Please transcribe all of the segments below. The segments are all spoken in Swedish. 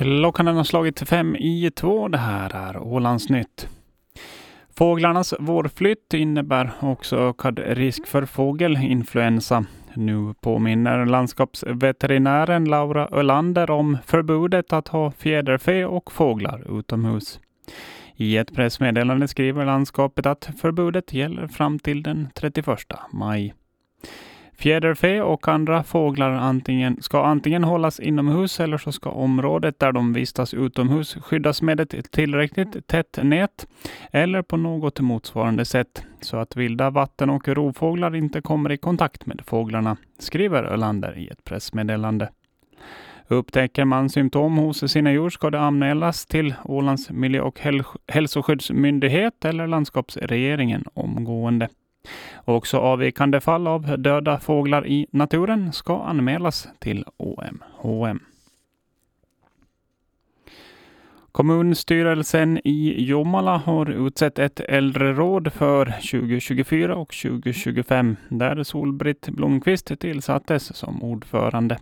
Klockan har slagit fem i två. Det här är Ålandsnytt. Fåglarnas vårflytt innebär också ökad risk för fågelinfluensa. Nu påminner landskapsveterinären Laura Ölander om förbudet att ha fjäderfä och fåglar utomhus. I ett pressmeddelande skriver landskapet att förbudet gäller fram till den 31 maj. Fjäderfä och andra fåglar antingen, ska antingen hållas inomhus eller så ska området där de vistas utomhus skyddas med ett tillräckligt tätt nät eller på något motsvarande sätt så att vilda vatten och rovfåglar inte kommer i kontakt med fåglarna, skriver Ölander i ett pressmeddelande. Upptäcker man symptom hos sina djur ska det anmälas till Ålands miljö och hälsoskyddsmyndighet eller landskapsregeringen omgående. Också avvikande fall av döda fåglar i naturen ska anmälas till OMHM. Kommunstyrelsen i Jomala har utsett ett äldreråd för 2024 och 2025 där Solbritt Blomqvist tillsattes som ordförande.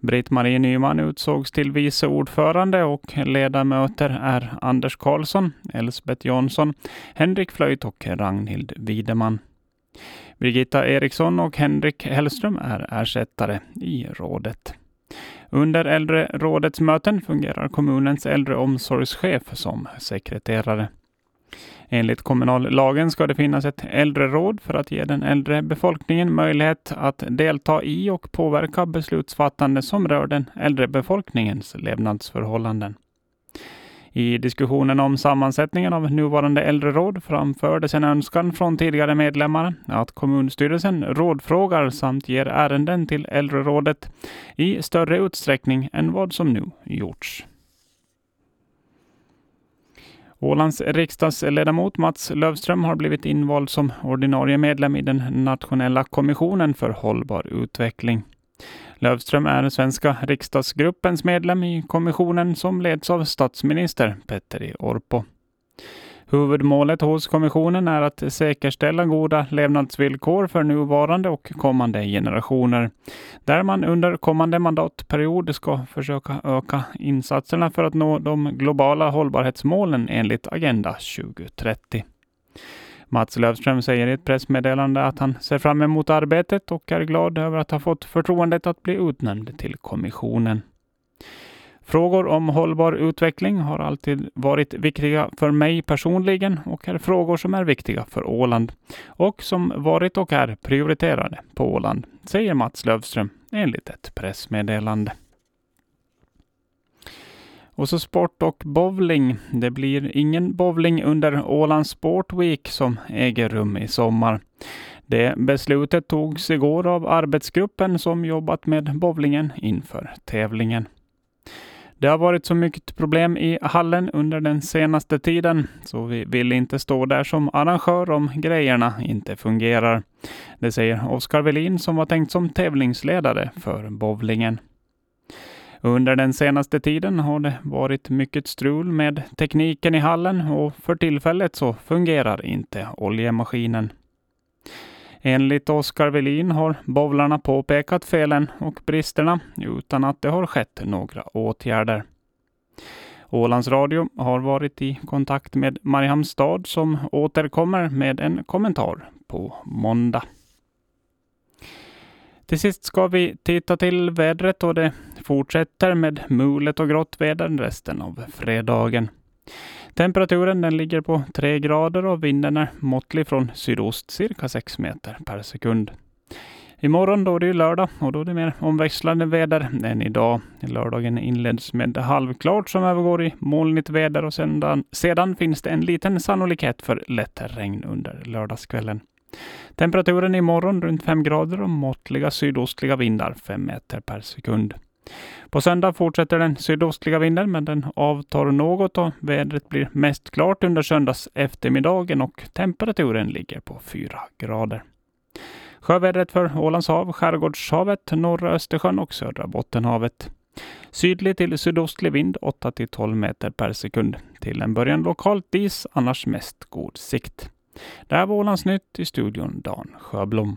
Britt-Marie Nyman utsågs till vice ordförande och ledamöter är Anders Karlsson, Elsbeth Jansson, Henrik Flöjt och Ragnhild Wideman. Birgitta Eriksson och Henrik Hellström är ersättare i rådet. Under äldrerådets möten fungerar kommunens äldreomsorgschef som sekreterare. Enligt kommunallagen ska det finnas ett äldreråd för att ge den äldre befolkningen möjlighet att delta i och påverka beslutsfattande som rör den äldre befolkningens levnadsförhållanden. I diskussionen om sammansättningen av nuvarande äldreråd framfördes en önskan från tidigare medlemmar att kommunstyrelsen rådfrågar samt ger ärenden till äldrerådet i större utsträckning än vad som nu gjorts. Ålands riksdagsledamot Mats Lövström har blivit invald som ordinarie medlem i den nationella kommissionen för hållbar utveckling. Lövström är svenska riksdagsgruppens medlem i kommissionen som leds av statsminister Petteri e. Orpo. Huvudmålet hos kommissionen är att säkerställa goda levnadsvillkor för nuvarande och kommande generationer, där man under kommande mandatperiod ska försöka öka insatserna för att nå de globala hållbarhetsmålen enligt Agenda 2030. Mats Löfström säger i ett pressmeddelande att han ser fram emot arbetet och är glad över att ha fått förtroendet att bli utnämnd till kommissionen. Frågor om hållbar utveckling har alltid varit viktiga för mig personligen och är frågor som är viktiga för Åland och som varit och är prioriterade på Åland, säger Mats Löfström enligt ett pressmeddelande. Och så sport och bowling. Det blir ingen bowling under Ålands Sport Week som äger rum i sommar. Det beslutet togs igår av arbetsgruppen som jobbat med bowlingen inför tävlingen. Det har varit så mycket problem i hallen under den senaste tiden, så vi vill inte stå där som arrangör om grejerna inte fungerar. Det säger Oskar Velin som var tänkt som tävlingsledare för bowlingen. Under den senaste tiden har det varit mycket strul med tekniken i hallen och för tillfället så fungerar inte oljemaskinen. Enligt Oskar Velin har bowlarna påpekat felen och bristerna utan att det har skett några åtgärder. Ålands Radio har varit i kontakt med Mariehamns stad som återkommer med en kommentar på måndag. Till sist ska vi titta till vädret och det fortsätter med mulet och grått väder resten av fredagen. Temperaturen den ligger på 3 grader och vinden är måttlig från sydost, cirka 6 meter per sekund. Imorgon då är det lördag och då är det mer omväxlande väder än idag. Lördagen inleds med halvklart som övergår i molnigt väder och sedan, sedan finns det en liten sannolikhet för lätt regn under lördagskvällen. Temperaturen imorgon runt 5 grader och måttliga sydostliga vindar 5 meter per sekund. På söndag fortsätter den sydostliga vinden, men den avtar något och vädret blir mest klart under söndags eftermiddagen och temperaturen ligger på 4 grader. Sjövädret för Ålands hav, Skärgårdshavet, norra Östersjön och södra Bottenhavet. Sydlig till sydostlig vind 8 till 12 meter per sekund. Till en början lokalt dis, annars mest god sikt. Det här var Ålandsnytt i studion Dan Sjöblom.